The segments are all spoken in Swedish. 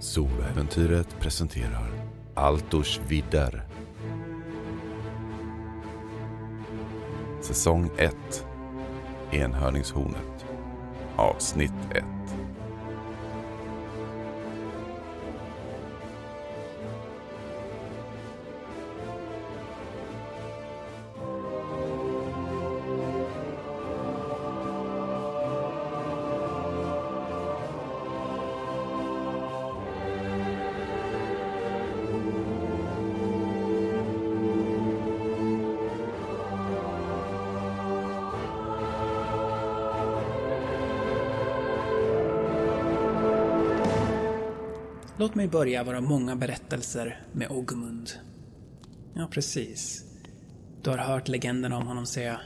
Soloäventyret presenterar Altors vidder. Säsong 1 Enhörningshornet. Avsnitt 1 mig börja våra många berättelser med Ogmund. Ja, precis. Du har hört legenderna om honom säga.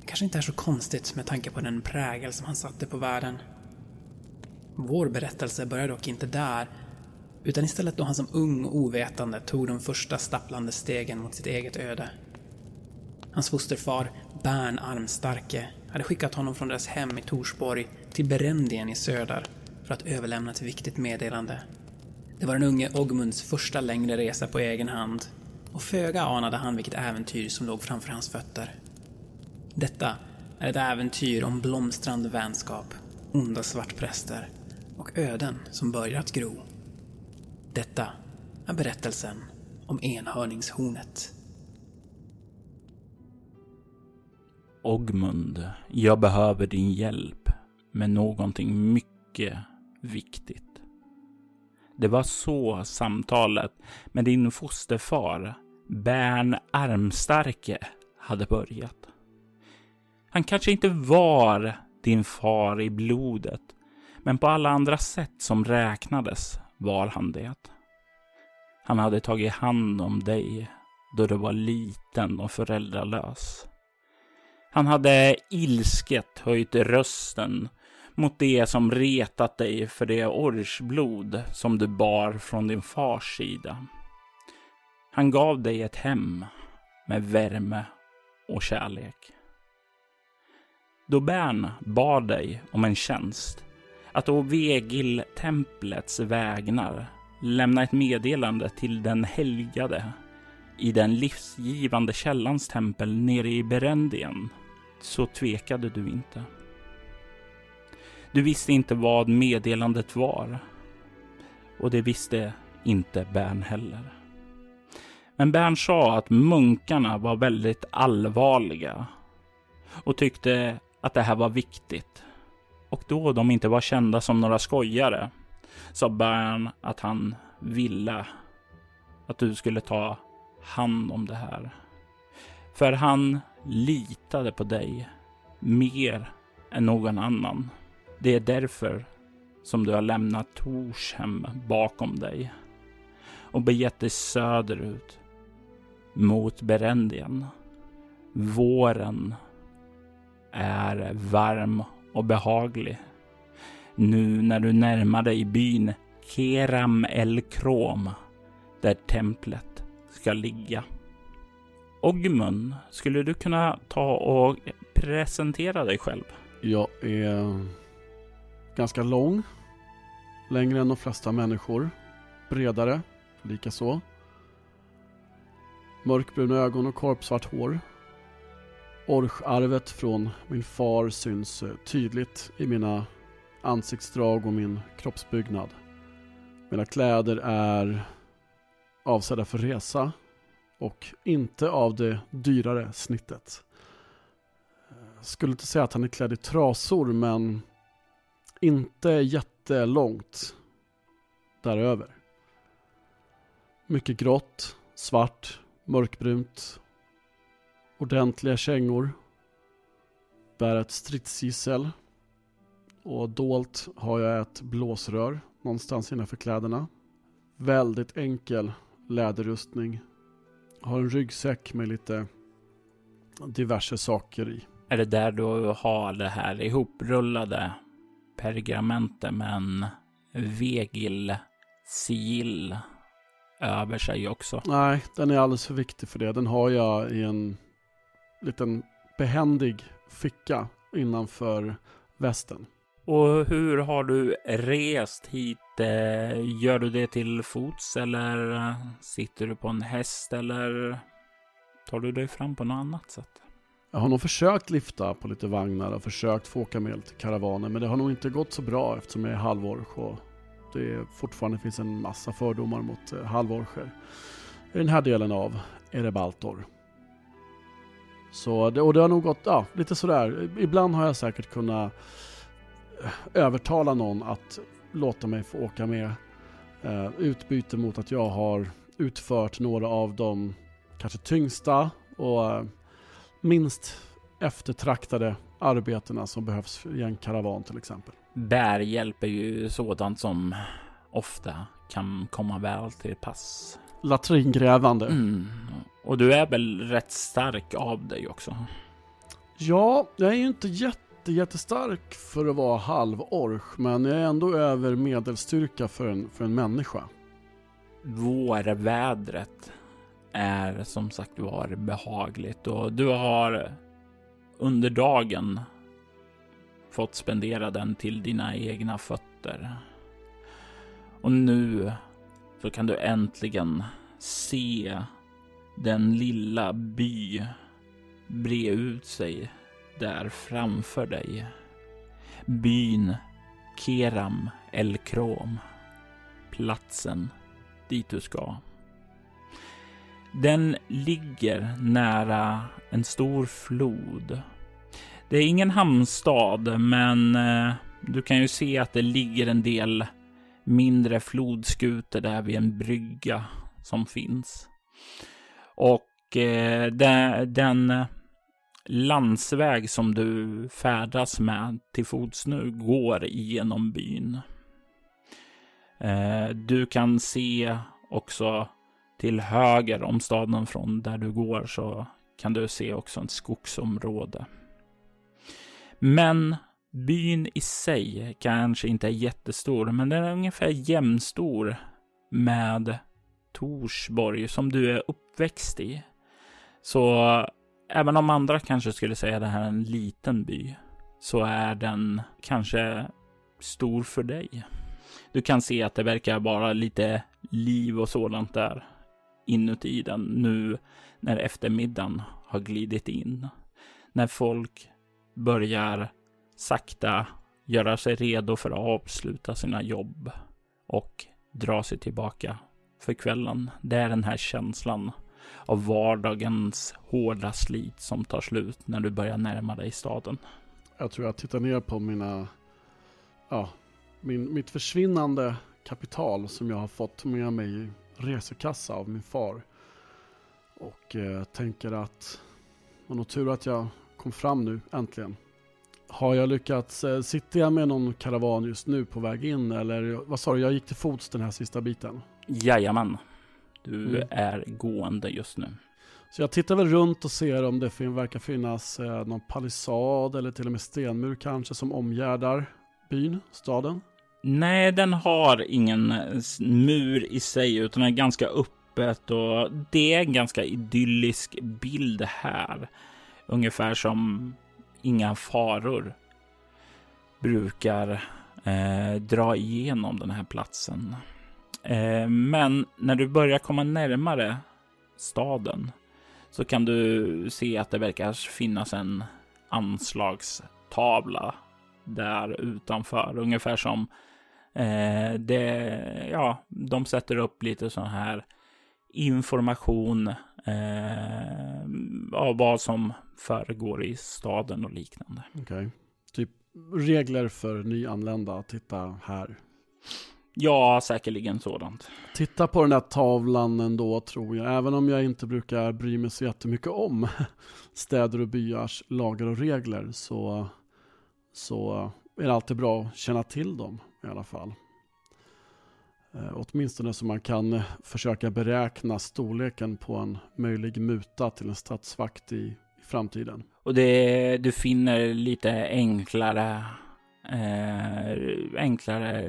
Det kanske inte är så konstigt med tanke på den prägel som han satte på världen. Vår berättelse börjar dock inte där, utan istället då han som ung och ovetande tog de första stapplande stegen mot sitt eget öde. Hans fosterfar, Bern Armstarke, hade skickat honom från deras hem i Torsborg till Berendien i söder för att överlämna ett viktigt meddelande. Det var den unge Ogmunds första längre resa på egen hand och föga anade han vilket äventyr som låg framför hans fötter. Detta är ett äventyr om blomstrande vänskap, onda svartpräster och öden som börjar att gro. Detta är berättelsen om enhörningshornet. Ogmund, jag behöver din hjälp med någonting mycket viktigt. Det var så samtalet med din fosterfar, Bern Armstarke, hade börjat. Han kanske inte var din far i blodet, men på alla andra sätt som räknades var han det. Han hade tagit hand om dig då du var liten och föräldralös. Han hade ilsket höjt rösten mot det som retat dig för det orchblod som du bar från din fars sida. Han gav dig ett hem med värme och kärlek. Då Bern bad dig om en tjänst, att å Vegil-templets vägnar lämna ett meddelande till den helgade i den livsgivande källans tempel nere i Berendien, så tvekade du inte. Du visste inte vad meddelandet var. Och det visste inte Bern heller. Men Bern sa att munkarna var väldigt allvarliga och tyckte att det här var viktigt. Och då de inte var kända som några skojare sa Bern att han ville att du skulle ta hand om det här. För han litade på dig mer än någon annan. Det är därför som du har lämnat Torshem bakom dig och begett dig söderut mot Berendien. Våren är varm och behaglig. Nu när du närmar dig byn Keram El Krom där templet ska ligga. Ogmun, skulle du kunna ta och presentera dig själv? Jag är ganska lång. Längre än de flesta människor. Bredare, likaså. Mörkbruna ögon och korpsvart hår. Orcharvet från min far syns eh, tydligt i mina ansiktsdrag och min kroppsbyggnad. Mina kläder är avsedda för resa och inte av det dyrare snittet. Eh, skulle inte säga att han är klädd i trasor men inte jättelångt däröver. Mycket grått, svart, mörkbrunt. Ordentliga kängor. Bär ett stridsgissel. Och dolt har jag ett blåsrör någonstans innanför kläderna. Väldigt enkel läderrustning. Har en ryggsäck med lite diverse saker i. Är det där du har det här ihoprullade pergamentet med en vegil-sigill över sig också. Nej, den är alldeles för viktig för det. Den har jag i en liten behändig ficka innanför västen. Och hur har du rest hit? Eh, gör du det till fots eller eh, sitter du på en häst eller tar du dig fram på något annat sätt? Jag har nog försökt lyfta på lite vagnar och försökt få åka med lite karavaner men det har nog inte gått så bra eftersom jag är halvorch och det fortfarande finns en massa fördomar mot eh, halvorcher i den här delen av Erebaltor. Så det, och det har nog gått, ja, lite sådär. Ibland har jag säkert kunnat eh, övertala någon att låta mig få åka med. Eh, utbyte mot att jag har utfört några av de kanske tyngsta och eh, minst eftertraktade arbetena som behövs i en karavan till exempel. Bärhjälp är ju sådant som ofta kan komma väl till pass. Latringrävande. Mm. Och du är väl rätt stark av dig också? Ja, jag är ju inte jätte, jättestark för att vara halvorch, men jag är ändå över medelstyrka för en, för en människa. Vårvädret är som sagt var behagligt och du har under dagen fått spendera den till dina egna fötter. Och nu så kan du äntligen se den lilla by bre ut sig där framför dig. Byn Keram El Krom. Platsen dit du ska. Den ligger nära en stor flod. Det är ingen hamnstad, men eh, du kan ju se att det ligger en del mindre flodskuter där vid en brygga som finns. Och eh, den, den landsväg som du färdas med till fots nu går genom byn. Eh, du kan se också till höger om staden från där du går så kan du se också ett skogsområde. Men byn i sig kanske inte är jättestor, men den är ungefär jämnstor med Torsborg som du är uppväxt i. Så även om andra kanske skulle säga att det här är en liten by så är den kanske stor för dig. Du kan se att det verkar vara lite liv och sådant där inuti den nu när eftermiddagen har glidit in. När folk börjar sakta göra sig redo för att avsluta sina jobb och dra sig tillbaka för kvällen. Det är den här känslan av vardagens hårda slit som tar slut när du börjar närma dig staden. Jag tror jag tittar ner på mina, ja, min, mitt försvinnande kapital som jag har fått med mig resekassa av min far. Och eh, tänker att var nog tur att jag kom fram nu äntligen. Har jag lyckats, eh, sitter jag med någon karavan just nu på väg in eller vad sa du, jag gick till fots den här sista biten? Jajamän. Du Mm. är gående just nu. Så jag tittar väl runt och ser om det fin- verkar finnas eh, någon palissad eller till och med stenmur kanske som omgärdar byn, staden. Nej, den har ingen eh, mur i sig, utan är ganska öppet och det är en ganska idyllisk bild här. Ungefär som inga faror brukar eh, dra igenom den här platsen. Eh, men när du börjar komma närmare staden så kan du se att det verkar finnas en anslagstavla där utanför. Ungefär som eh, det, ja, de sätter upp lite sån här information eh, av vad som föregår i staden och liknande. Okej. Typ regler för nyanlända, titta här. Ja, säkerligen sådant. Titta på den där tavlan ändå tror jag, även om jag inte brukar bry mig så jättemycket om städer och byars lagar och regler så, så är det alltid bra att känna till dem i alla fall. Eh, åtminstone så man kan eh, försöka beräkna storleken på en möjlig muta till en stadsvakt i, i framtiden. Och det, du finner lite enklare, eh, enklare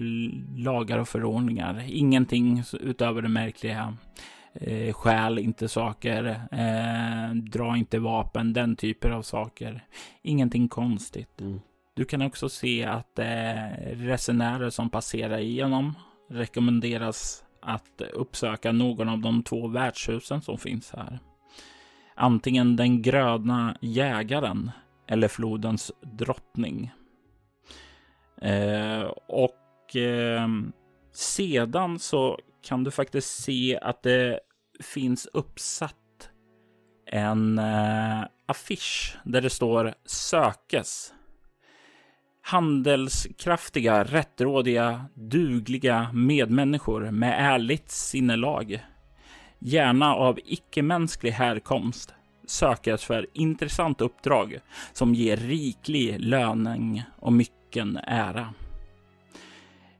lagar och förordningar. Ingenting utöver det märkliga. Eh, stjäl inte saker, eh, dra inte vapen, den typen av saker. Ingenting konstigt. Mm. Du kan också se att eh, resenärer som passerar igenom rekommenderas att uppsöka någon av de två värdshusen som finns här. Antingen den gröna jägaren eller flodens drottning. Eh, och eh, sedan så kan du faktiskt se att det finns uppsatt en eh, affisch där det står sökes. Handelskraftiga, rättrådiga, dugliga medmänniskor med ärligt sinnelag. Gärna av icke-mänsklig härkomst sökes för intressant uppdrag som ger riklig löning och mycken ära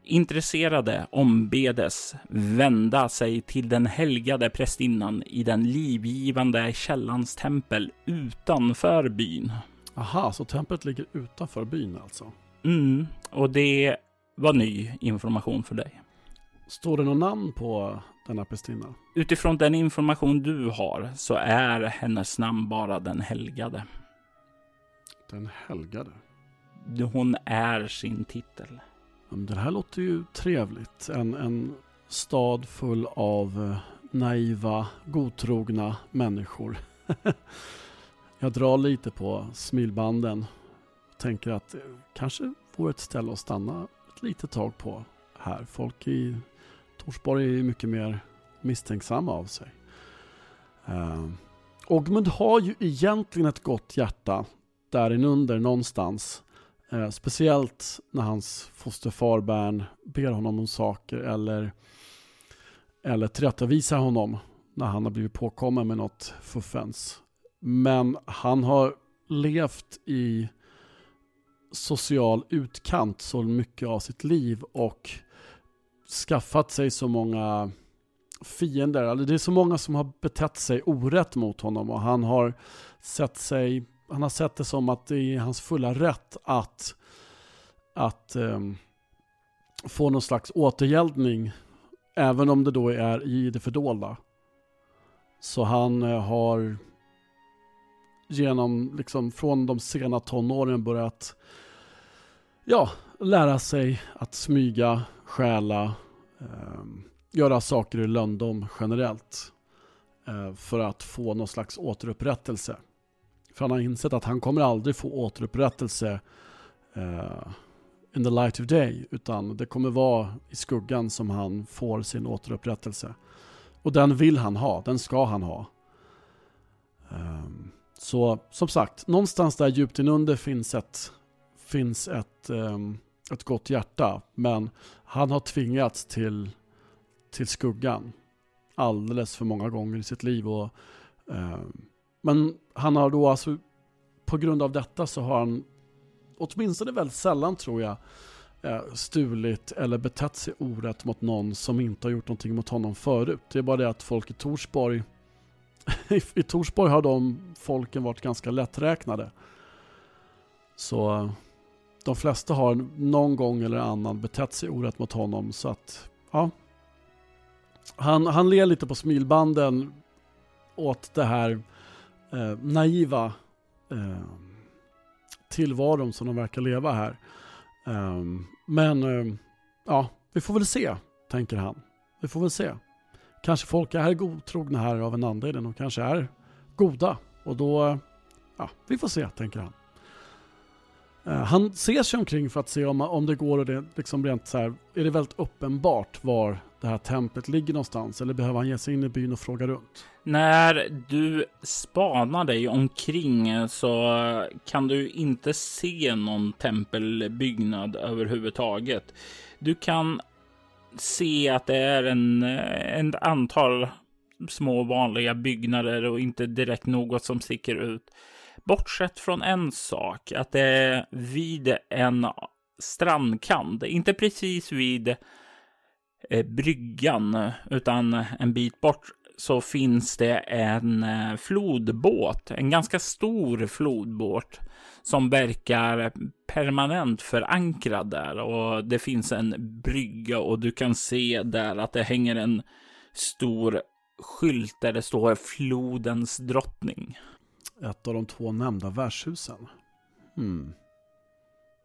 intresserade ombedes vända sig till den helgade prästinnan i den livgivande källans tempel utanför byn. Aha, så templet ligger utanför byn alltså? Mm, och det var ny information för dig. Står det något namn på denna prästinna? Utifrån den information du har så är hennes namn bara den helgade. Den helgade? Hon är sin titel. Det här låter ju trevligt. En, en stad full av eh, naiva, godtrogna människor. Jag drar lite på smilbanden. Tänker att det kanske vore ett ställe att stanna ett litet tag på här. Folk i Torsborg är mycket mer misstänksamma av sig. Uh, Ogmund har ju egentligen ett gott hjärta där inunder någonstans. Uh, speciellt när hans fosterfar Bern ber honom om saker eller, eller tillrättavisar honom när han har blivit påkommen med något fuffens. Men han har levt i social utkant så mycket av sitt liv och skaffat sig så många fiender. Alltså det är så många som har betett sig orätt mot honom och han har sett sig han har sett det som att det är hans fulla rätt att, att um, få någon slags återgäldning, även om det då är i det fördolda. Så han uh, har genom, liksom från de sena tonåren börjat ja, lära sig att smyga, stjäla, eh, göra saker i löndom generellt. eh, för att få någon slags återupprättelse. För han har insett att han kommer aldrig få återupprättelse eh, in the light of day. Utan det kommer vara i skuggan som han får sin återupprättelse. Och den vill han ha, den ska han ha. Um, så som sagt, någonstans där djupt inunder finns ett, finns ett, um, ett gott hjärta. Men han har tvingats till, till skuggan alldeles för många gånger i sitt liv. Och, um, men han har då alltså, på grund av detta så har han, åtminstone väldigt sällan tror jag, eh, stulit eller betett sig orätt mot någon som inte har gjort någonting mot honom förut. Det är bara det att folk i Torsborg, i Torsborg har de folken varit ganska lätträknade. Så eh, de flesta har någon gång eller annan betett sig orätt mot honom så att, ja. Han, han ler lite på smilbanden åt det här eh, naiva eh, tillvaron som de verkar leva här. Eh, men eh, ja, vi får väl se, tänker han. Vi får väl se. Kanske folk är godtrogna här av en anledning. De kanske är goda. Och då, ja, vi får se, tänker han. Eh, han ser sig omkring för att se om, om det går och det liksom rent så här, är det väldigt uppenbart var det här templet ligger någonstans? Eller behöver han ge sig in i byn och fråga runt? När du spanar dig omkring så kan du inte se någon tempelbyggnad överhuvudtaget. Du kan se att det är en, eh, en antal små vanliga byggnader och inte direkt något som sticker ut. Bortsett från en sak, att det är vid en strandkant, inte precis vid eh, bryggan, utan en bit bort så finns det en eh, flodbåt, en ganska stor flodbåt som verkar permanent förankrad där och det finns en brygga och du kan se där att det hänger en stor skylt där det står flodens drottning. Ett av de två nämnda värdshusen. Hmm.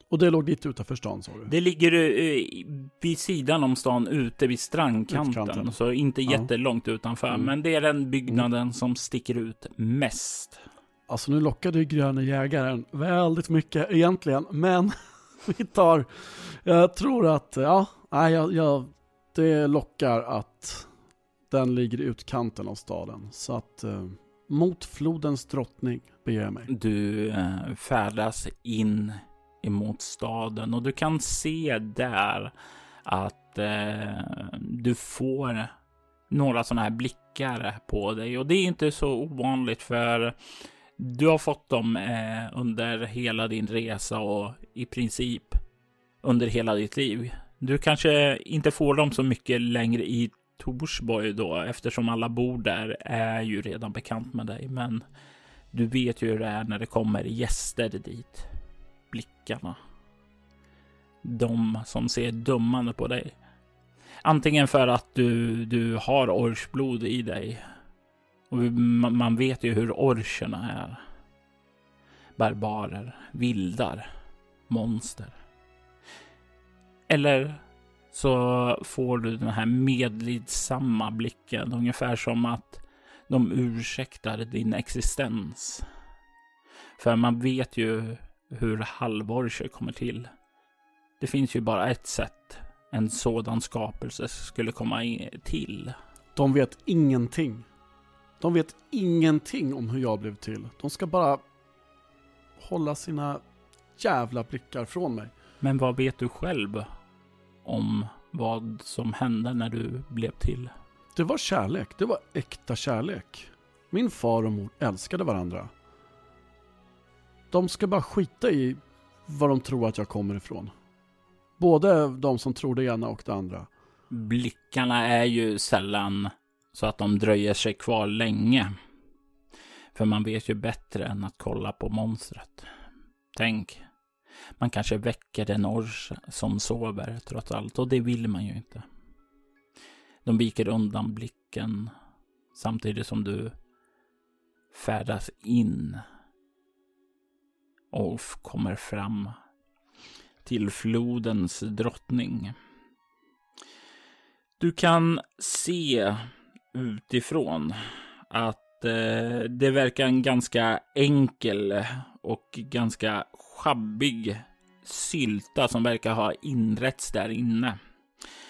Och det låg lite utanför stan sa du? Det ligger eh, vid sidan om stan ute vid strandkanten. Utkanten. Så inte Ja. jättelångt utanför. Mm. Men det är den byggnaden som sticker ut mest. Alltså nu lockade ju gröna jägaren väldigt mycket egentligen, men vi tar, jag tror att, ja, nej, jag, jag, det lockar att den ligger i utkanten av staden. Så att eh, mot flodens drottning beger jag mig. Du eh, färdas in emot staden och du kan se där att eh, du får några sådana här blickar på dig och det är inte så ovanligt för du har fått dem eh, under hela din resa och i princip under hela ditt liv. Du kanske inte får dem så mycket längre i Torsborg då eftersom alla bor där är ju redan bekant med dig men du vet ju hur det är när det kommer gäster dit. Blickarna. De som ser dömande på dig. Antingen för att du, du har orchblod i dig. Och man, man vet ju hur orcherna är. Barbarer, vildar, monster. Eller så får du den här medlidsamma blicken, ungefär som att de ursäktar din existens. För man vet ju hur halvorcher kommer till. Det finns ju bara ett sätt en sådan skapelse skulle komma till. De vet ingenting. De vet ingenting om hur jag blev till. De ska bara hålla sina jävla blickar från mig. Men vad vet du själv om vad som hände när du blev till? Det var kärlek, det var äkta kärlek. Min far och mor älskade varandra. De ska bara skita i var de tror att jag kommer ifrån. Både de som tror det ena och det andra. Blickarna är ju sällan så att de dröjer sig kvar länge. För man vet ju bättre än att kolla på monstret. Tänk, man kanske väcker den ors som sover trots allt och det vill man ju inte. De viker undan blicken samtidigt som du färdas in och kommer fram till flodens drottning. Du kan se utifrån att eh, det verkar en ganska enkel och ganska schabbig sylta som verkar ha inrätts där inne.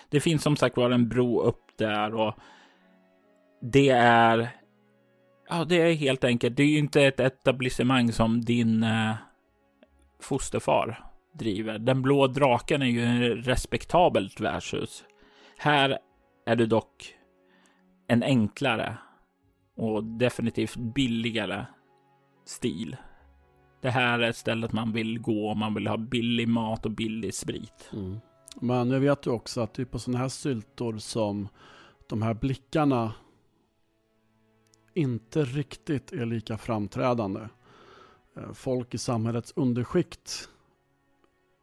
Det finns som sagt var en bro upp där och det är Ja, det är helt enkelt. Det är ju inte ett etablissemang som din eh, fosterfar driver. Den blå draken är ju ett respektabelt värdshus. Här är du dock en enklare och definitivt billigare stil. Det här är stället man vill gå om man vill ha billig mat och billig sprit. Mm. Men jag vet ju också att det är på sådana här syltor som de här blickarna inte riktigt är lika framträdande. Eh, folk i samhällets underskikt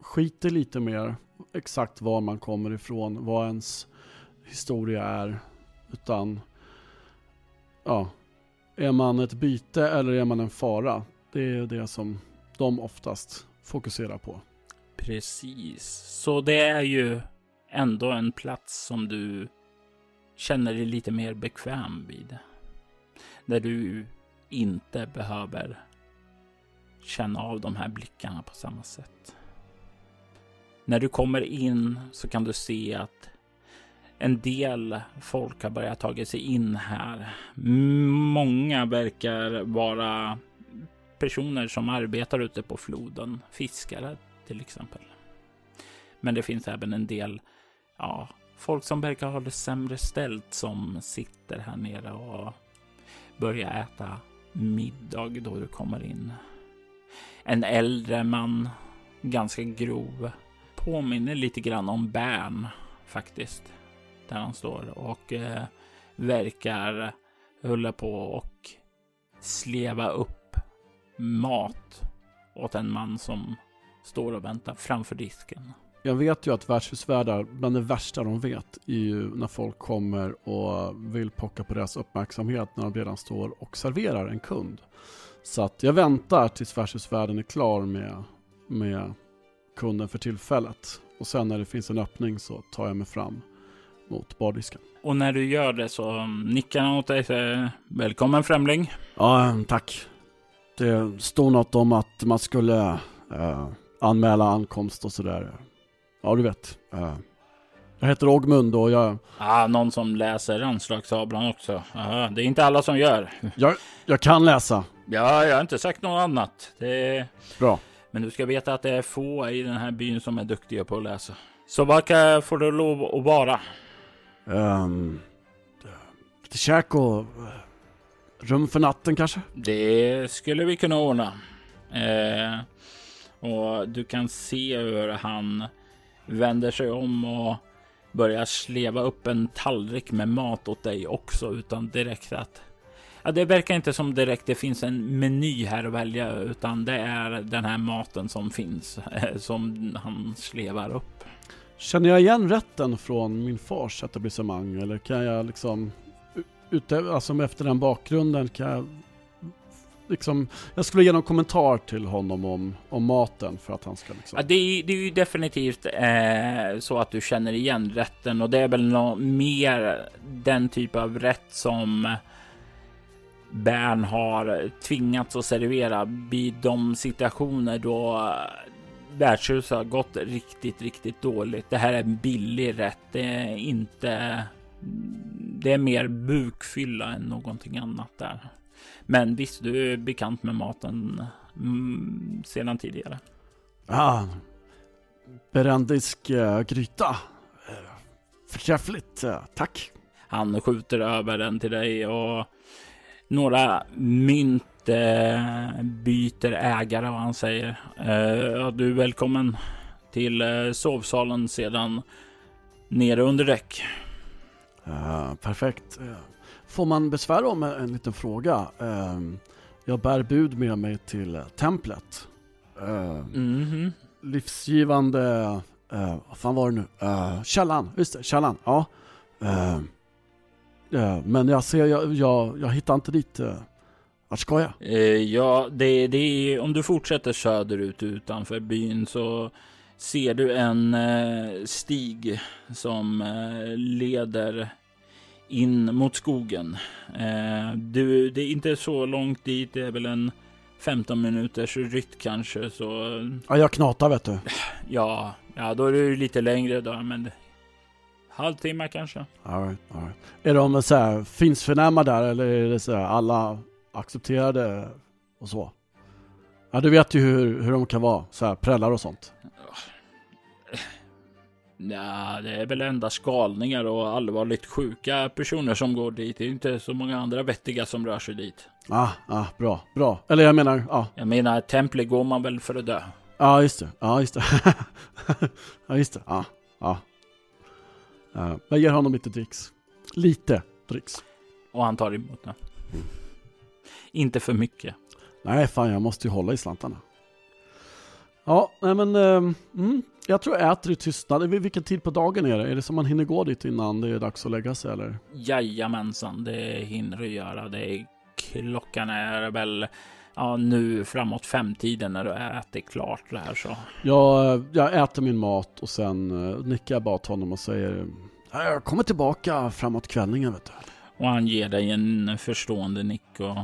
skiter lite mer exakt var man kommer ifrån, vad ens historia är. Utan, ja, är man ett byte eller är man en fara? Det är det som de oftast fokuserar på. Precis, så det är ju ändå en plats som du känner dig lite mer bekväm vid. Där du inte behöver känna av de här blickarna på samma sätt. När du kommer in så kan du se att en del folk har börjat ta sig in här. Många verkar vara personer som arbetar ute på floden, fiskare till exempel. Men det finns även en del, ja, folk som verkar ha det sämre ställt som sitter här nere och börjar äta middag då du kommer in. En äldre man, ganska grov, påminner lite grann om Bern faktiskt. Där han står och eh, verkar hålla på och sleva upp mat åt en man som står och väntar framför disken. Jag vet ju att värdshusvärdar, bland det värsta de vet, är ju när folk kommer och vill pocka på deras uppmärksamhet när de redan står och serverar en kund. Så att jag väntar tills värdshusvärden är klar med, med kunden för tillfället. Och sen när det finns en öppning så tar jag mig fram mot bardisken. Och när du gör det så nickar han åt dig Välkommen främling. Ja, tack. Det stod något om att man skulle eh, anmäla ankomst och sådär. Ja, du vet. Eh, jag heter Ogmund och jag, Ah, någon som läser anslagstavlan också. Ah, det är inte alla som gör. jag, jag kan läsa. Ja, jag har inte sagt något annat. Det. Bra. Men du ska veta att det är få i den här byn som är duktiga på att läsa. Så vad får du lov att vara? Um, lite käk och eh, rum för natten kanske? Det skulle vi kunna ordna. Eh, och du kan se hur han vänder sig om och börjar sleva upp en tallrik med mat åt dig också utan direkt att Ja, det verkar inte som direkt det finns en meny här att välja utan det är den här maten som finns eh, som han slevar upp. Känner jag igen rätten från min fars etablissemang eller kan jag liksom ute, alltså efter den bakgrunden kan jag liksom, jag skulle ge någon kommentar till honom om, om maten för att han ska liksom. Ja, det, är, det är ju definitivt eh, så att du känner igen rätten och det är väl nå mer den typ av rätt som Bern har tvingats att servera vid de situationer då värdshuset har gått riktigt, riktigt dåligt. Det här är en billig rätt. Det är inte. Det är mer bukfylla än någonting annat där. Men visst, du är bekant med maten mm, sedan tidigare. Ah, berendisk uh, gryta. Uh, förträffligt, uh, tack. Han skjuter över den till dig och några mynt eh, byter ägare vad han säger. Eh, du är välkommen till eh, sovsalen sedan nere under däck. Uh, perfekt. Uh, Får man besvära om en, en liten fråga? Uh, jag bär bud med mig till templet. Uh, Mhm. livsgivande, uh, vad fan var det nu? Källan, just det, källan. Ja. Uh, men jag ser, jag, jag, jag hittar inte dit. Vart ska jag? Eh, ja, det, det är om du fortsätter söderut utanför byn så ser du en eh, stig som eh, leder in mot skogen. Eh, du, det är inte så långt dit, det är väl en 15 minuters rytt kanske, så Ja, jag knatar vet du. ja, ja, då är det lite längre då, men halvtimme kanske. All right, all right. Är de så här finsförnäma där eller är det så här alla accepterade och så? Ja, du vet ju hur, hur de kan vara, så här prällar och sånt. Ja, det är väl enda skalningar och allvarligt sjuka personer som går dit. Det är inte så många andra vettiga som rör sig dit. Ah, ah, bra, bra. Eller jag menar, ja, Jag menar, templet går man väl för att dö. ja just det, ja just det. ja just det, ja, ja. Uh, jag ger honom lite dricks. Lite dricks. Och han tar emot den. Inte för mycket. Nej, fan jag måste ju hålla i slantarna. Ja, nej men, ehm, mm, jag tror jag äter i tystnad. Vilken tid på dagen är det? Är det som man hinner gå dit innan det är dags att lägga sig eller? Jajamensan, det hinner du göra. Det är, klockan är väl ja, nu framåt femtiden när du ätit klart det här så. Jag, jag äter min mat och sen uh, nickar jag bara till honom och säger "Ja, Jag kommer tillbaka framåt kvällningen vet du. Och han ger dig en förstående nick och,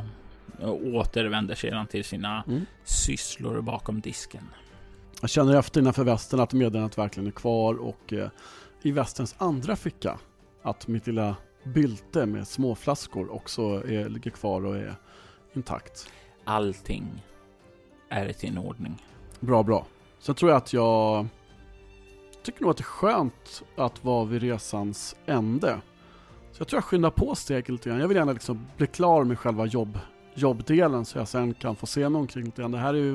och återvänder sedan till sina Mm. sysslor bakom disken. Jag känner efter innanför västen att meddelandet verkligen är kvar och eh, i västens andra ficka att mitt lilla bylte med småflaskor också är, ligger kvar och är intakt. Allting är i sin ordning. Bra, bra. Sen tror jag att jag tycker nog att det är skönt att vara vid resans ände. Så jag tror jag skyndar på steget lite grann. Jag vill gärna liksom bli klar med själva jobb, jobbdelen så jag sen kan få se mig omkring lite grann. Det här är ju,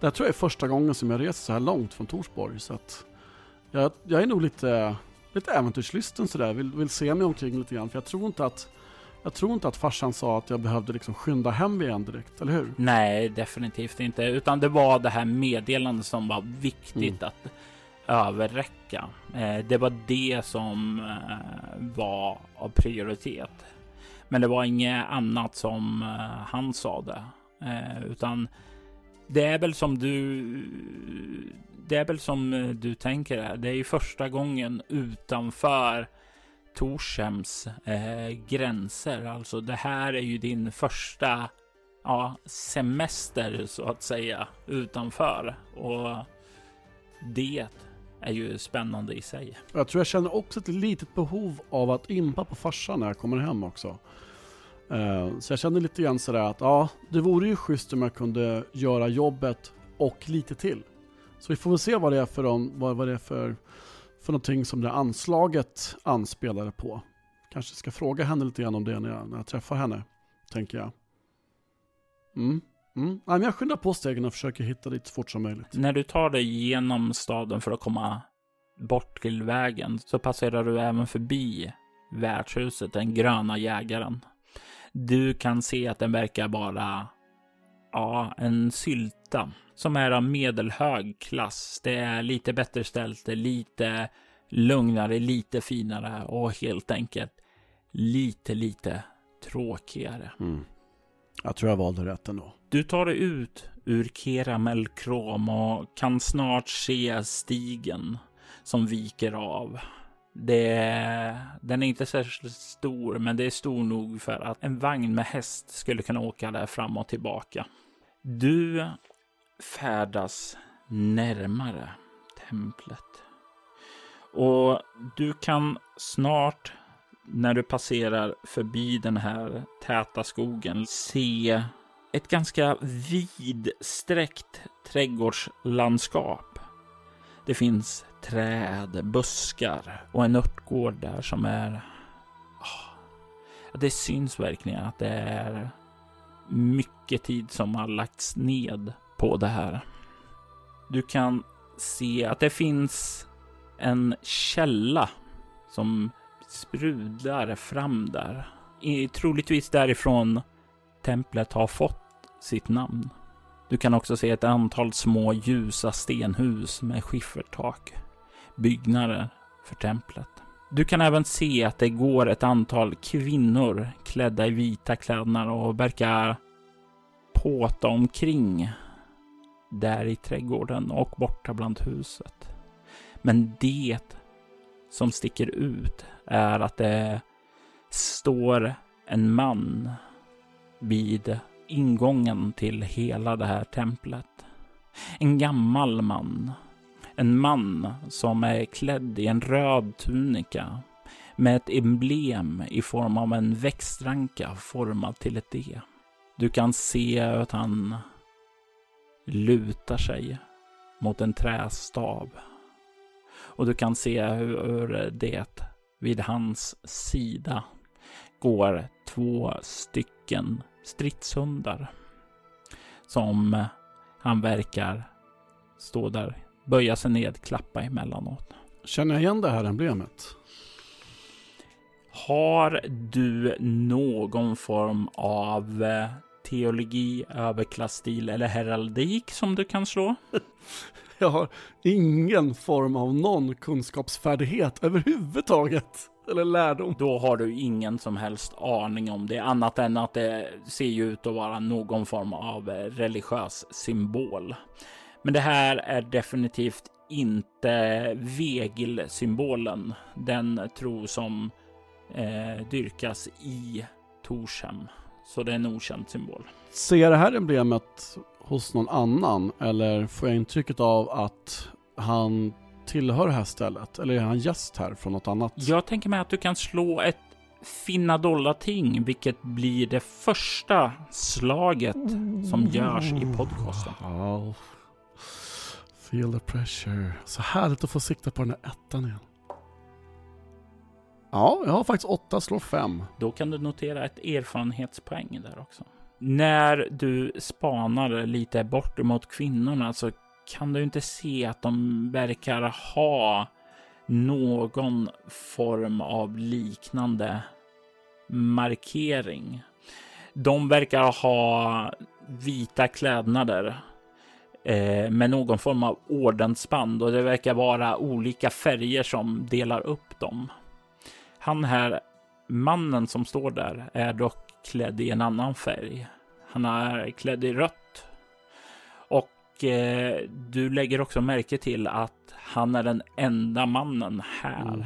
det här tror jag är första gången som jag reser så här långt från Torsborg. Så att jag, jag är nog lite, lite äventyrslysten sådär. Vill, vill se mig omkring lite grann. För jag tror inte att jag tror inte att farsan sa att jag behövde liksom skynda hem igen direkt, eller hur? Nej, definitivt inte, utan det var det här meddelandet som var viktigt att överräcka. Eh, det var det som eh, var av prioritet. Men det var inget annat som eh, han sa det, utan Det är väl som du... Det är väl som du tänker. Det är ju första gången utanför Torshems eh, gränser. Alltså det här är ju din första ja, semester så att säga utanför. Och det är ju spännande i sig. Jag tror jag känner också ett litet behov av att impa på farsan när jag kommer hem också. Eh, Så jag känner lite grann sådär att ja, det vore ju schysst om jag kunde göra jobbet och lite till. Så vi får väl se vad det är för, vad, vad det är för, för någonting som det anslaget anspelade på. Kanske ska fråga henne lite grann om det när jag, när jag träffar henne, tänker jag. Mm. Mm. Nej, men jag skyndar på stegen och försöker hitta dit så fort som möjligt. När du tar dig genom staden för att komma bort till vägen så passerar du även förbi värdshuset, den gröna jägaren. Du kan se att den verkar vara ja, en sylta som är av medelhög klass. Det är lite bättre ställt, det är lite lugnare, lite finare och helt enkelt lite, lite tråkigare. Mm. Jag tror jag valde rätt ändå. Du tar dig ut ur Keramelkrom och kan snart se stigen som viker av. Det den är inte särskilt stor, men det är stor nog för att en vagn med häst skulle kunna åka där fram och tillbaka. Du färdas närmare templet. Och du kan snart, när du passerar förbi den här täta skogen, se ett ganska vidsträckt trädgårdslandskap. Det finns träd, buskar och en örtgård där som är... Ah, det syns verkligen att det är mycket tid som har lagts ned på det här. Du kan se att det finns en källa som sprudlar fram där. I- Troligtvis därifrån templet har fått sitt namn. Du kan också se ett antal små ljusa stenhus med skiffertak. Byggnader för templet. Du kan även se att det går ett antal kvinnor klädda i vita klädnader och verkar påta omkring där i trädgården och borta bland huset. Men det som sticker ut är att det står en man vid ingången till hela det här templet. En gammal man. En man som är klädd i en röd tunika med ett emblem i form av en växtranka formad till ett D. Du kan se att han lutar sig mot en trästav. Och du kan se hur det vid hans sida går två stycken stridshundar. Som han verkar stå där, böja sig ned, klappa emellanåt. Känner jag igen det här emblemet? Har du någon form av eh, teologi, överklassstil eller heraldik som du kan slå? Jag har ingen form av någon kunskapsfärdighet överhuvudtaget. Eller lärdom. Då har du ingen som helst aning om det, annat än att det ser ut att vara någon form av eh, religiös symbol. Men det här är definitivt inte vegelsymbolen, den tro som eh, dyrkas i Torshem. Så det är en okänd symbol. Ser jag det här emblemet hos någon annan? Eller får jag intrycket av att han tillhör det här stället? Eller är han gäst här från något annat? Jag tänker mig att du kan slå ett finna dollarting, vilket blir det första slaget som görs i podcasten. Ja. Feel the pressure. Så härligt att få sikta på den där ettan igen. Ja, jag har faktiskt åtta, slår fem. Då kan du notera ett erfarenhetspoäng där också. När du spanar lite bort mot kvinnorna så kan du inte se att de verkar ha någon form av liknande markering. De verkar ha vita klädnader eh, med någon form av ordensband och det verkar vara olika färger som delar upp dem. Han här, mannen som står där, är dock klädd i en annan färg. Han är klädd i rött. Och eh, du lägger också märke till att han är den enda mannen här. Mm.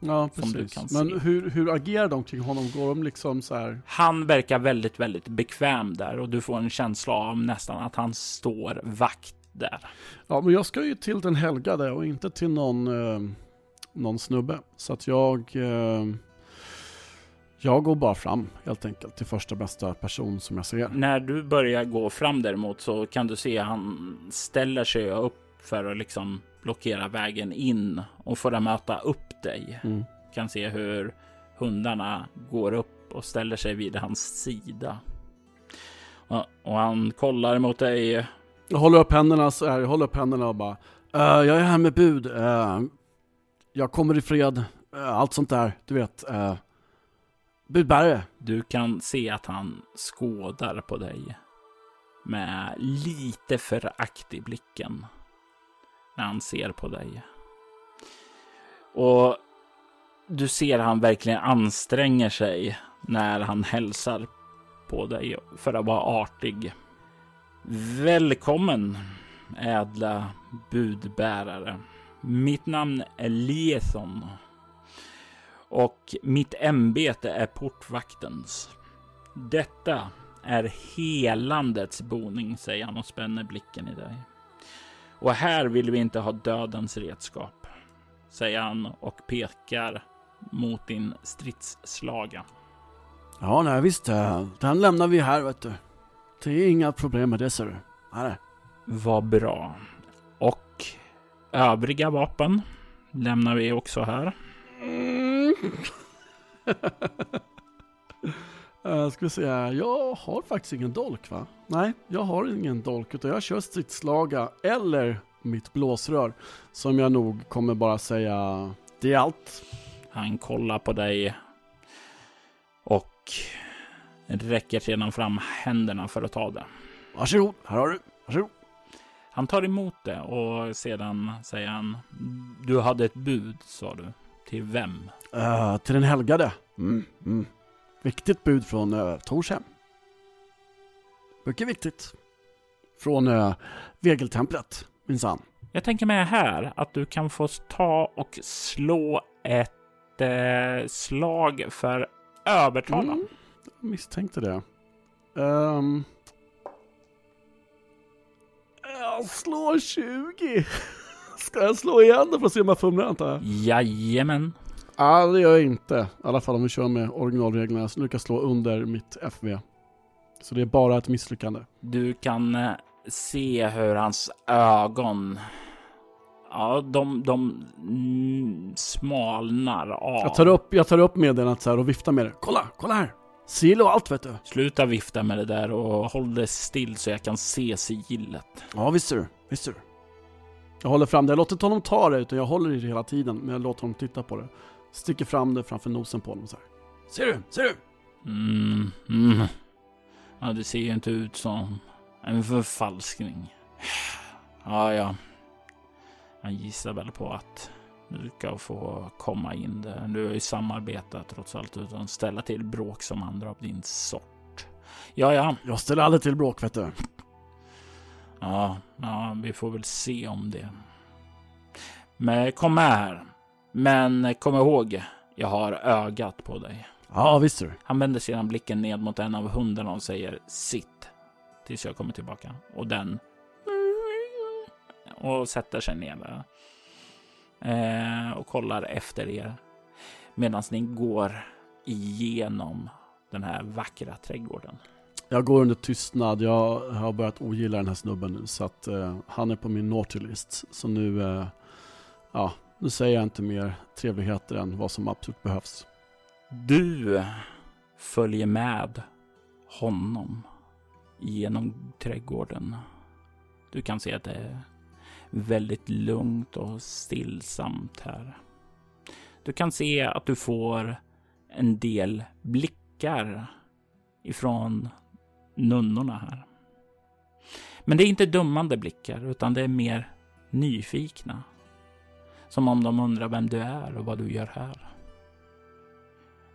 Ja, Som du precis. kan Men se. hur, hur agerar de kring honom? Går de liksom så här? Han verkar väldigt, väldigt bekväm där och du får en känsla av nästan att han står vakt där. Ja, men jag ska ju till den helgade och inte till någon, eh, någon snubbe. Så att jag, eh, jag går bara fram helt enkelt till första bästa person som jag ser. När du börjar gå fram däremot så kan du se han ställer sig upp för att liksom blockera vägen in och för att möta upp dig. Mm. Kan se hur hundarna går upp och ställer sig vid hans sida. Och, och han kollar mot dig. Jag håller upp händerna så här, jag håller upp händerna och bara "Eh, Jag är här med bud, Eh, jag kommer i fred, eh, allt sånt där, du vet. Uh, budbärare. Du kan se att han skådar på dig med lite förakt i blicken när han ser på dig. Och du ser han verkligen anstränger sig när han hälsar på dig för att vara artig. Välkommen ädla budbärare. Mitt namn är Liethon och mitt ämbete är portvaktens. Detta är helandets boning, säger han och spänner blicken i dig. Och här vill vi inte ha dödens redskap, säger han och pekar mot din stridsslaga. Ja, nej visst, eh, den lämnar vi här vet du. Det är inga problem med det ser du. Nej, Vad bra. Övriga vapen lämnar vi också här. Mm. uh, ska vi se här. Jag har faktiskt ingen dolk va? Nej, jag har ingen dolk utan jag kör stridslaga eller mitt blåsrör. Som jag nog kommer bara säga, det är allt. Han kollar på dig och räcker sedan fram händerna för att ta det. Varsågod, här har du. Varsågod. Han tar emot det och sedan säger han Du hade ett bud, sa du. Till vem? Uh, till den helgade. Mm, mm. Viktigt bud från uh, Torshem. Mycket viktigt. Från uh, Vegeltemplet, minsann. Jag tänker mig här att du kan få ta och slå ett eh, slag för övertala. Mm, jag misstänkte det. Um, jag slår 20. Ska jag slå igen då för att se om jag fumlar antar jag? Jajamän. Ja, det gör jag inte. I alla fall om vi kör med originalreglerna. Så lyckas slå under mitt FV. Så det är bara ett misslyckande. Du kan eh, se hur hans ögon Ja, de, de smalnar av. Jag tar upp, jag tar upp meddelandet så här och viftar med det. Kolla, kolla här! Sigill och allt vet du. Sluta vifta med det där och håll det still så jag kan se sigillet. Ja, visst du. Visst du. Jag håller fram det. Jag låter inte honom ta det, utan jag håller i det hela tiden. Men jag låter honom titta på det. Sticker fram det framför nosen på honom så här. Ser du? Ser du? Mm, mm. Ja, det ser ju inte ut som en förfalskning. Ja, ja. Jag gissar väl på att du ska få komma in där. Du har ju samarbetat trots allt utan att ställa till bråk som andra av din sort. Ja, ja. Jag ställer aldrig till bråk vet du. Ja, ja, vi får väl se om det. Men kom med här. Men kom ihåg, jag har ögat på dig. Ja, visst du. Han vänder sedan blicken ned mot en av hundarna och säger sitt tills jag kommer tillbaka. Och den och sätter sig ner där. Eh, och kollar efter er medan ni går igenom den här vackra trädgården. Jag går under tystnad. Jag har börjat ogilla den här snubben nu. Så att eh, han är på min naughty list. Så nu, eh, ja, nu säger jag inte mer trevligheter än vad som absolut behövs. Du följer med honom genom trädgården. Du kan se att det väldigt lugnt och stillsamt här. Du kan se att du får en del blickar ifrån nunnorna här. Men det är inte dömande blickar, utan det är mer nyfikna. Som om de undrar vem du är och vad du gör här.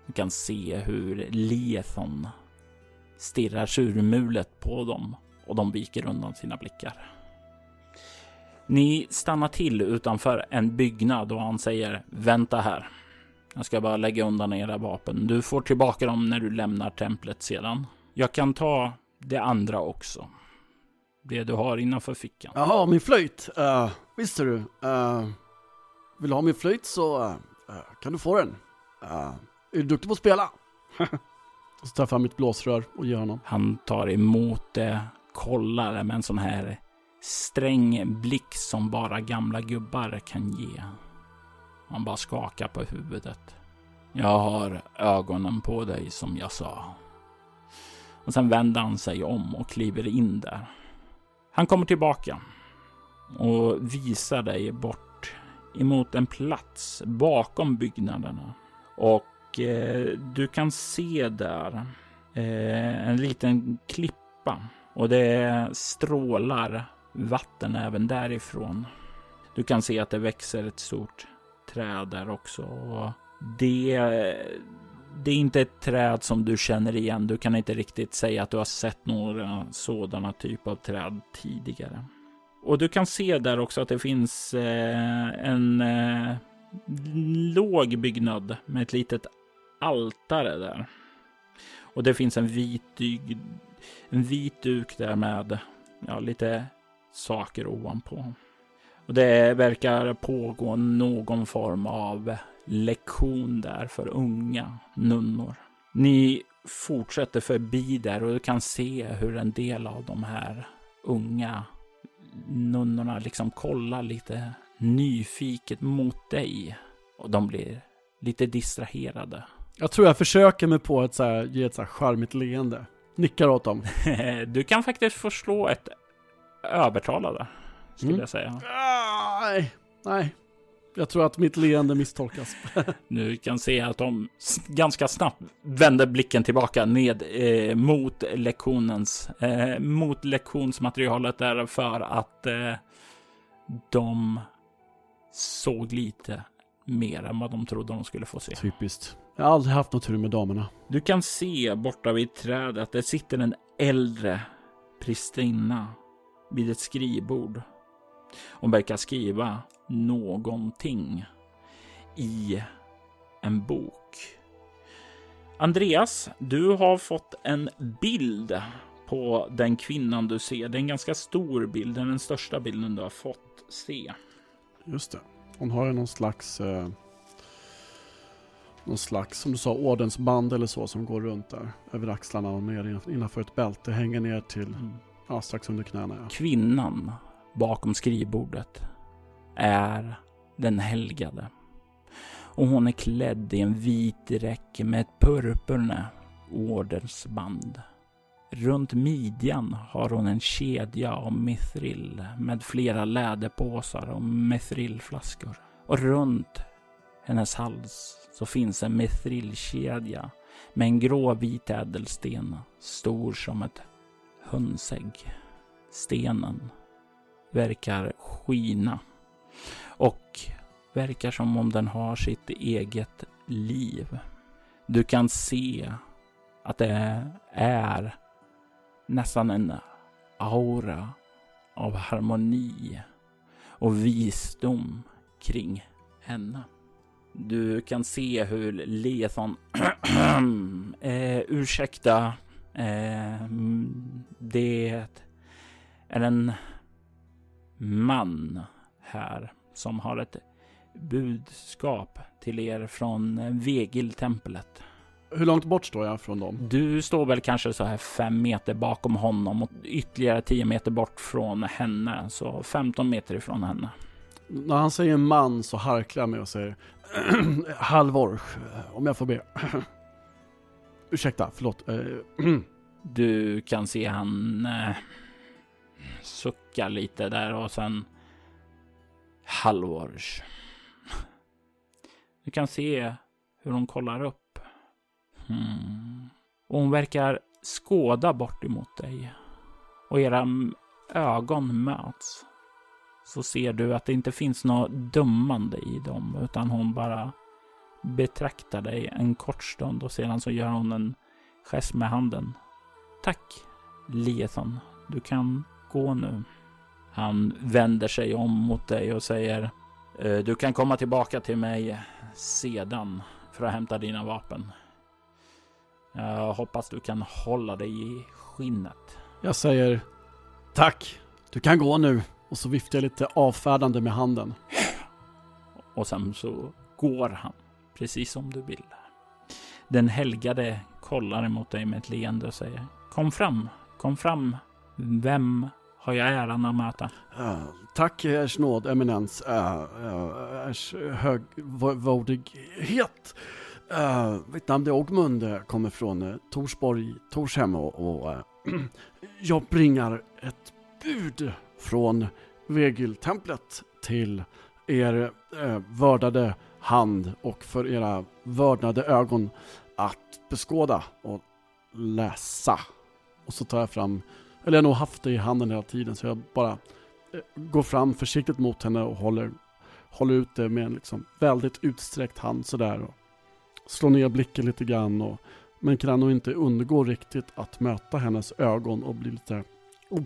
Du kan se hur Liethon stirrar surmulet på dem och de viker undan sina blickar. Ni stannar till utanför en byggnad och han säger vänta här. Jag ska bara lägga undan era vapen. Du får tillbaka dem när du lämnar templet sedan. Jag kan ta det andra också. Det du har innanför fickan. Jaha, min flöjt. Uh, visst du. Uh, vill du ha min flöjt så uh, kan du få den. Är du duktig på att spela? så tar jag fram mitt blåsrör och ger honom. Han tar emot det, kollar med en sån här sträng blick som bara gamla gubbar kan ge. Han bara skakar på huvudet. Jag har ögonen på dig som jag sa. Och sen vänder han sig om och kliver in där. Han kommer tillbaka och visar dig bort emot en plats bakom byggnaderna. Och eh, du kan se där eh, en liten klippa och det strålar vatten även därifrån. Du kan se att det växer ett stort träd där också. Och det, det är inte ett träd som du känner igen. Du kan inte riktigt säga att du har sett några sådana typer av träd tidigare. Och du kan se där också att det finns eh, en eh, låg byggnad med ett litet altare där. Och det finns en vit, en vit duk där med ja, lite saker ovanpå. Och det verkar pågå någon form av lektion där för unga nunnor. Ni fortsätter förbi där och du kan se hur en del av de här unga nunnorna liksom kollar lite nyfiket mot dig. Och de blir lite distraherade. Jag tror jag försöker mig på att så här, ge ett så här charmigt leende. Nickar åt dem. du kan faktiskt få slå ett övertalade, skulle mm. jag säga. Nej, nej. Jag tror att mitt leende misstolkas. nu kan se att de ganska snabbt vänder blicken tillbaka ned eh, mot lektionens, eh, mot lektionsmaterialet där för att eh, de såg lite mer än vad de trodde de skulle få se. Typiskt. Jag har aldrig haft något tur med damerna. Du kan se borta vid trädet att det sitter en äldre pristinna vid ett skrivbord. Hon verkar skriva någonting i en bok. Andreas, du har fått en bild på den kvinnan du ser. Det är en ganska stor bild, den största bilden du har fått se. Just det. Hon har ju någon slags, eh, någon slags, som du sa, ordensband eller så som går runt där över axlarna och ner innanför ett bälte, hänger ner till mm. Ja, strax under knäna ja. Kvinnan bakom skrivbordet är den helgade. Och hon är klädd i en vit räcke med ett purpurne ordensband. Runt midjan har hon en kedja av mithril med flera läderpåsar och mithrilflaskor. Och runt hennes hals så finns en mithrilkedja med en gråvit ädelsten stor som ett hönsägg. Stenen verkar skina och verkar som om den har sitt eget liv. Du kan se att det är nästan en aura av harmoni och visdom kring henne. Du kan se hur Lethon... eh, ursäkta, det är en man här som har ett budskap till er från Vegil-templet. Hur långt bort står jag från dem? Du står väl kanske så här fem meter bakom honom och ytterligare tio meter bort från henne. Så 15 meter ifrån henne. När han säger man så harklar jag mig och säger Halvor, om jag får be. Ursäkta, förlåt. Eh, du kan se han eh, suckar lite där och sen halvårs. Du kan se hur hon kollar upp. Hmm. Och hon verkar skåda bort emot dig. Och era ögon möts. Så ser du att det inte finns något dömande i dem, utan hon bara betraktar dig en kort stund och sedan så gör hon en gest med handen. Tack, Liethon. Du kan gå nu. Han vänder sig om mot dig och säger "Eh, Du kan komma tillbaka till mig sedan för att hämta dina vapen. Jag hoppas du kan hålla dig i skinnet. Jag säger tack, du kan gå nu. Och så viftar jag lite avfärdande med handen. Och sen så går han, precis som du vill. Den helgade kollar emot dig med ett leende och säger Kom fram, kom fram. Vem har jag äran att möta? Uh, tack ers nåd, eminens, uh, uh, ers högvördighet. Uh, eh, mitt namn är Ogmund, kommer från uh, Torsborg, Torshem och, och uh, jag bringar ett bud från Vegiltemplet till er uh, vördade hand och för era vördnade ögon att beskåda och läsa. Och så tar jag fram, eller jag har nog haft det i handen hela tiden så jag bara eh, går fram försiktigt mot henne och håller, håller ut det med en liksom väldigt utsträckt hand sådär. Och slår ner blicken lite grann och, men kan nog inte undgå riktigt att möta hennes ögon och bli lite oh,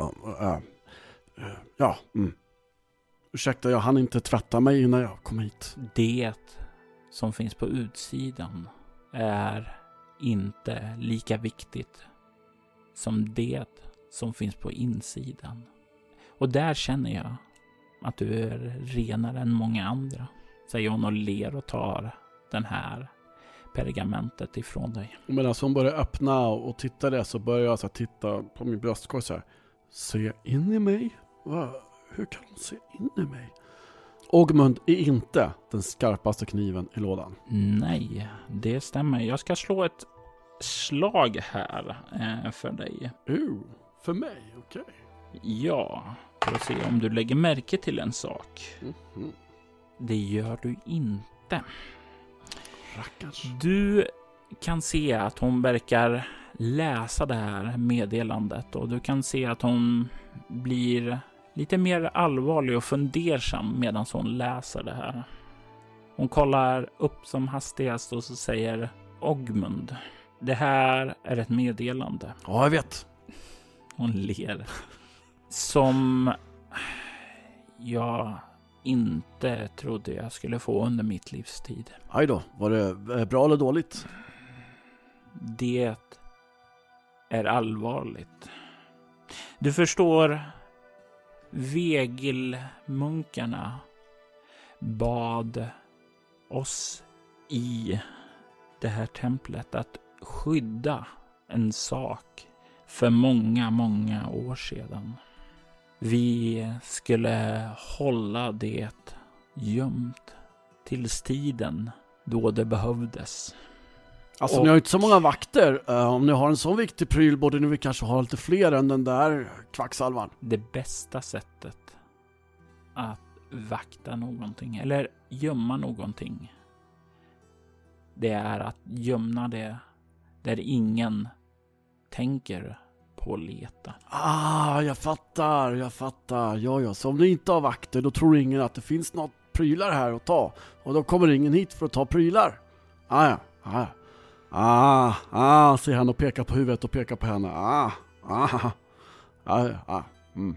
uh, uh, uh, ja mm. Ursäkta, jag hann inte tvätta mig innan jag kom hit. Det som finns på utsidan är inte lika viktigt som det som finns på insidan. Och där känner jag att du är renare än många andra, säger hon och ler och tar den här pergamentet ifrån dig. Och medan hon börjar öppna och titta där så börjar jag så titta på min bröstkorg så här. Se in i mig? Va? Hur kan hon se in i mig? Ogmund är inte den skarpaste kniven i lådan. Nej, det stämmer. Jag ska slå ett slag här eh, för dig. Uh, för mig? Okej. Ja, för att se om du lägger märke till en sak. Mhm. Det gör du inte. Rackars. Du kan se att hon verkar läsa det här meddelandet och du kan se att hon blir lite mer allvarlig och fundersam medan hon läser det här. Hon kollar upp som hastigast och så säger Ogmund. Det här är ett meddelande. Ja, jag vet. Hon ler. Som jag inte trodde jag skulle få under mitt livstid. Aj då, var det eh, bra eller dåligt? Det är allvarligt. Du förstår, Vegilmunkarna bad oss i det här templet att skydda en sak för många, många år sedan. Vi skulle hålla det gömt tills tiden då det behövdes. Alltså Och- ni har ju inte så många vakter. Eh, om ni har en sån viktig pryl borde ni väl kanske ha lite fler än den där kvacksalvan. Det bästa sättet att vakta någonting eller gömma någonting. Det är att gömma det där ingen tänker på att leta. Ah, jag fattar, jag fattar. Ja, ja, så om ni inte har vakter då tror ingen att det finns något prylar här att ta. Och då kommer ingen hit för att ta prylar. Ah, ja, ah, ja. Ah, ah, säger han och pekar på huvudet och pekar på henne. Ah, ah, ah, ah. Mm.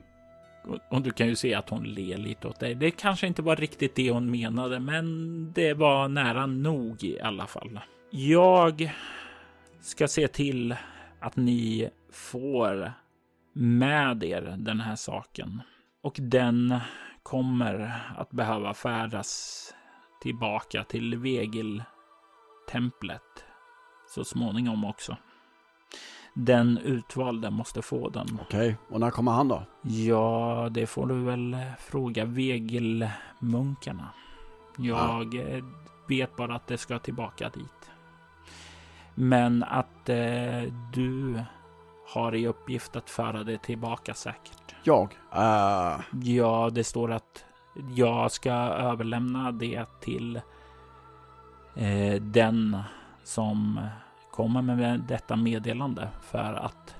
Och, och du kan ju se att hon ler lite åt dig. Det kanske inte var riktigt det hon menade, men det var nära nog i alla fall. Jag ska se till att ni får med er den här saken. Och den kommer att behöva färdas tillbaka till Vegil-templet så småningom också. Den utvalde måste få den. Okej, och när kommer han då? Ja, det får du väl fråga Vegilmunkarna. Jag eh, vet bara att det ska tillbaka dit. Men att eh, du har i uppgift att föra det tillbaka säkert. Jag? Uh, Ja, det står att jag ska överlämna det till eh, den som kommer med detta meddelande för att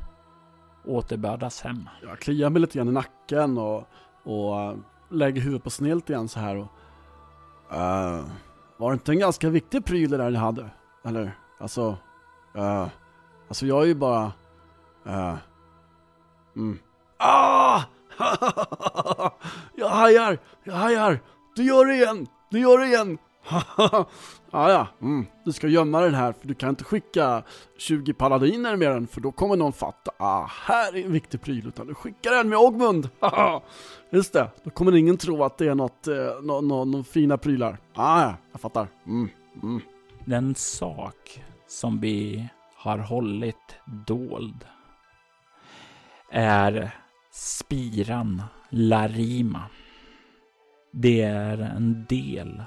återbördas hem. jag kliar mig lite grann i nacken och, och eh, lägger huvudet på sned igen så här. Och, uh, var det inte en ganska viktig pryl det där ni hade? Eller? Alltså, uh, alltså jag är ju bara... Uh, mm. Ah! jag hajar, jag hajar. Du gör det igen, du gör det igen. ja, ja, mm. du ska gömma den här för du kan inte skicka 20 paladiner med den för då kommer någon fatta. Ah, här är en viktig pryl utan du skickar den med Ogmund. Just det, då kommer ingen tro att det är något, eh, no, no, no, fina prylar. Ah, ja, jag fattar. Mm, mm. Den sak som vi har hållit dold är spiran Larima. Det är en del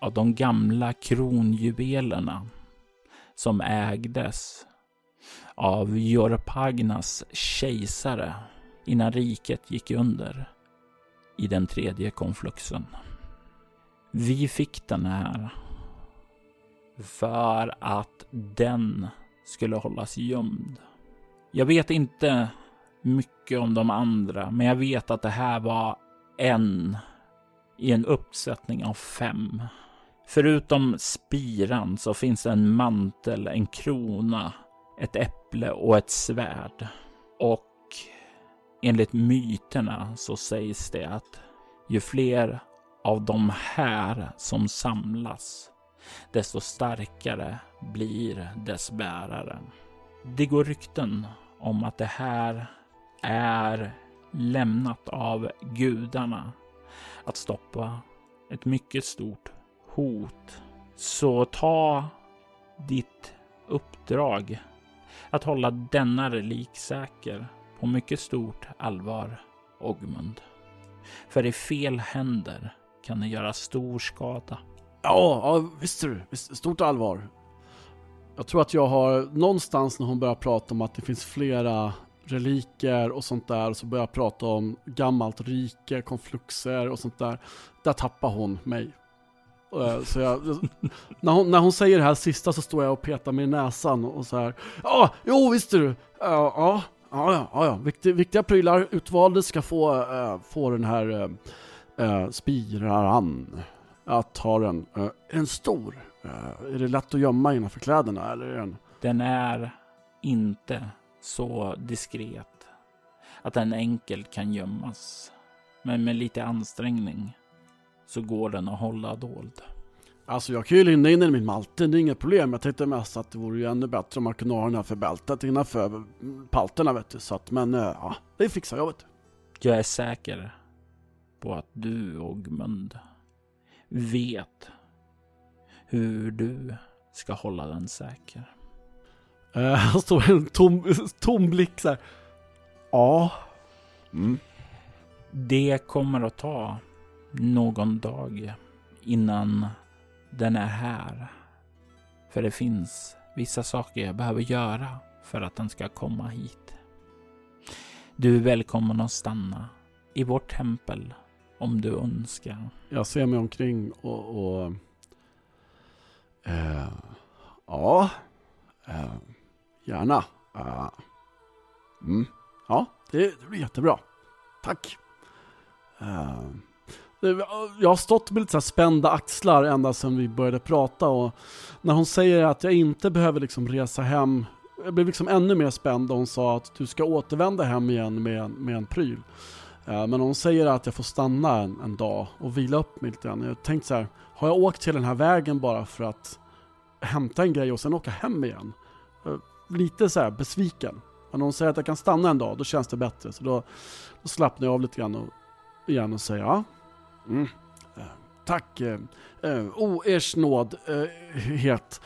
av de gamla kronjuvelerna som ägdes av Jorpagnas kejsare innan riket gick under i den tredje konfluxen. Vi fick den här för att den skulle hållas gömd. Jag vet inte mycket om de andra, men jag vet att det här var en i en uppsättning av fem. Förutom spiran så finns det en mantel, en krona, ett äpple och ett svärd. Och enligt myterna så sägs det att ju fler av de här som samlas, desto starkare blir dess bärare. Det går rykten om att det här är lämnat av gudarna att stoppa ett mycket stort hot. Så ta ditt uppdrag att hålla denna relik säker på mycket stort allvar, Ogmund. För i fel händer kan det göra stor skada. Ja, ja visst du. Visst, stort allvar. Jag tror att jag har någonstans när hon börjar prata om att det finns flera reliker och sånt där, så börjar jag prata om gammalt rike, konfluxer och sånt där. Där tappar hon mig. Eh, så jag, när, hon, när hon säger det här sista så står jag och petar mig i näsan och så här. Ja, jo visst du. Eh, ja, ja, ja, ja. Viktiga, viktiga prylar. Utvalde ska få, äh, få den här äh, spiran. Att ha den. Äh, är den stor? Äh, är det lätt att gömma innanför kläderna eller är den? Den är inte så diskret att den enkelt kan gömmas. Men med lite ansträngning så går den att hålla dold. Alltså jag kan ju linda in den i min malte, det är inget problem. Jag tänkte mest att det vore ju ännu bättre om man kunde ha den här för bältet innanför palterna vet du. Så att, men eh, ja, det fixar jag vet du. Jag är säker på att du, Ogmund, vet hur du ska hålla den säker. Uh, han står en tom, tom blick så här. Ja. Mm. Det kommer att ta någon dag innan den är här. För det finns vissa saker jag behöver göra för att den ska komma hit. Du är välkommen att stanna i vårt tempel om du önskar. Jag ser mig omkring och... och uh, ja. Uh, gärna. Uh, mm, ja, det, det blir jättebra. Tack. Eh, jag har stått med lite så spända axlar ända sedan vi började prata och när hon säger att jag inte behöver liksom resa hem, jag blev liksom ännu mer spänd då hon sa att du ska återvända hem igen med, med en pryl. Eh, men hon säger att jag får stanna en, en dag och vila upp mig lite grann. Jag tänkte så här, har jag åkt till den här vägen bara för att hämta en grej och sen åka hem igen? Eh, lite så här besviken. Men hon säger att jag kan stanna en dag, då känns det bättre. Så då, då slappnar jag av lite grann och, igen och säger ja, Mm. Eh, tack. Eh, eh, o ers nåd, eh, het.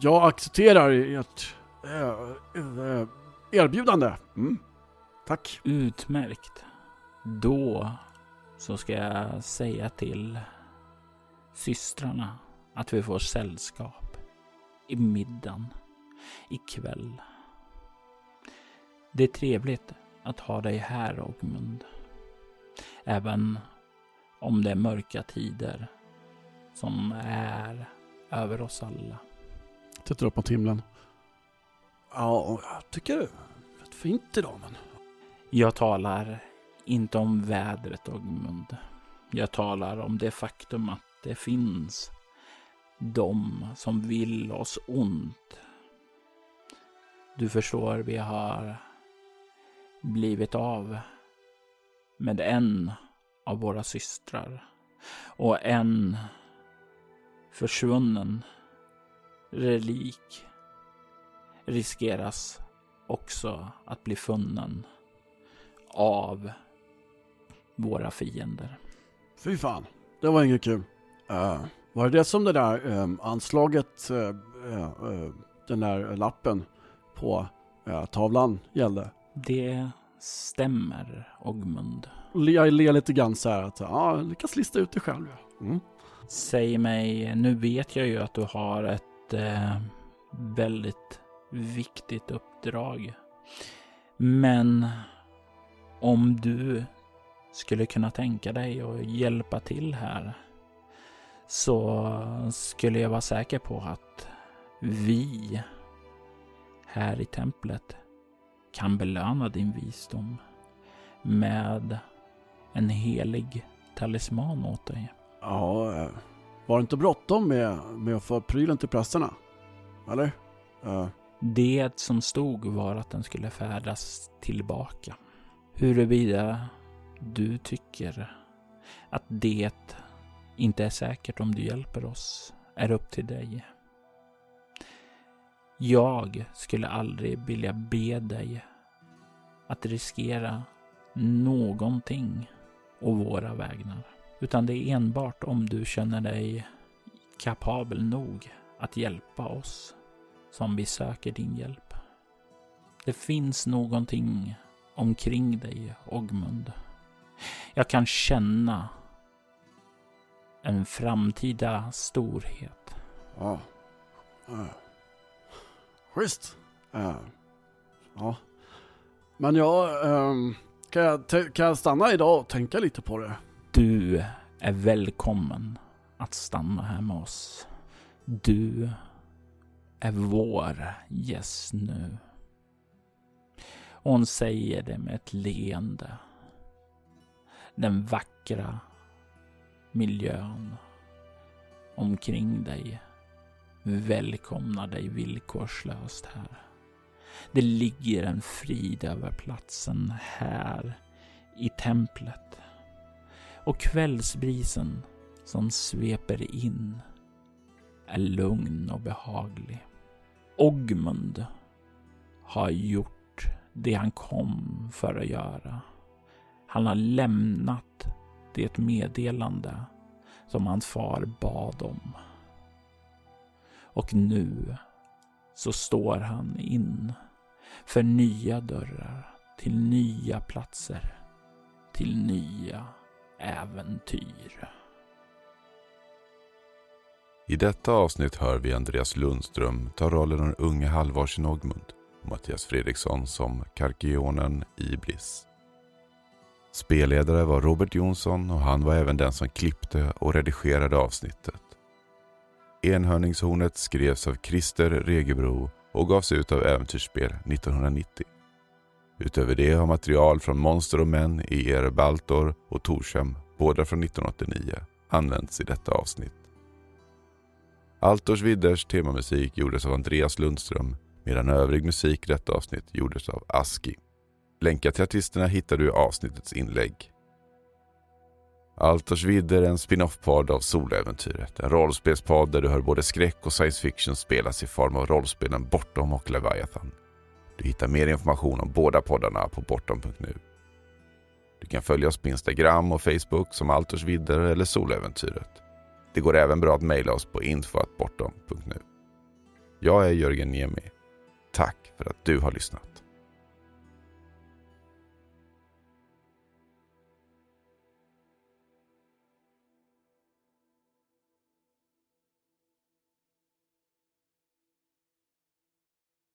Jag accepterar ert eh, erbjudande. Mm. Tack. Utmärkt. Då så ska jag säga till systrarna att vi får sällskap i middagen ikväll. Det är trevligt att ha dig här, Ogmund. Även om det är mörka tider som är över oss alla. Tittar upp mot himlen. Ja, jag tycker det är fint idag men... Jag talar inte om vädret, Ogmund. Jag talar om det faktum att det finns de som vill oss ont. Du förstår, vi har blivit av med en av våra systrar och en försvunnen relik riskeras också att bli funnen av våra fiender. Fy fan, det var inget kul. Uh, var det det som det där um, anslaget, uh, uh, den där lappen på tavlan gällde? Det stämmer, Ogmund. Jag ler lite grann så här att ja, jag lyckas lista ut det själv. Mm. Säg mig, nu vet jag ju att du har ett eh, väldigt viktigt uppdrag. Men om du skulle kunna tänka dig att hjälpa till här så skulle jag vara säker på att vi här i templet kan belöna din visdom med en helig talisman åt dig. Ja, eh, var det inte bråttom med, med att få prylen till prästerna? Eller? Uh. Det som stod var att den skulle färdas tillbaka. Huruvida du tycker att det inte är säkert om du hjälper oss är upp till dig. Jag skulle aldrig vilja be dig att riskera någonting å våra vägnar. Utan det är enbart om du känner dig kapabel nog att hjälpa oss som vi söker din hjälp. Det finns någonting omkring dig, Ogmund. Jag kan känna en framtida storhet. Ja. Uh. Schysst. Uh. Ja. Men jag, um, ehm, kan jag, kan jag stanna idag och tänka lite på det? Du är välkommen att stanna här med oss. Du är vår gäst nu. Och hon säger det med ett leende. Den vackra miljön omkring dig välkomnar dig villkorslöst här. Det ligger en frid över platsen här i templet. Och kvällsbrisen som sveper in är lugn och behaglig. Ogmund har gjort det han kom för att göra. Han har lämnat det meddelande som hans far bad om. Och nu så står han in för nya dörrar till nya platser, till nya äventyr. I detta avsnitt hör vi Andreas Lundström ta rollen av den unge Halvarsen Ogmund och Mattias Fredriksson som Karkionen Iblis. Spelledare var Robert Jonsson och han var även den som klippte och redigerade avsnittet. Enhörningshornet skrevs av Christer Regebro och gavs ut av Äventyrsspel 1990. Utöver det har material från Monster och Män i Er Baltor och Torshem, båda från 1989, använts i detta avsnitt. Altors Vidders temamusik gjordes av Andreas Lundström medan övrig musik i detta avsnitt gjordes av Aski. Länkar till artisterna hittar du i avsnittets inlägg. Altersvidd vidder är en spin-off-podd av Soläventyret. En rollspelspodd där du hör både skräck och science fiction spelas i form av rollspelen Bortom och Leviathan. Du hittar mer information om båda poddarna på bortom.nu. Du kan följa oss på Instagram och Facebook som Altersvidder eller Soläventyret. Det går även bra att mejla oss på info.bortom.nu. Jag är Jörgen Niemi. Tack för att du har lyssnat.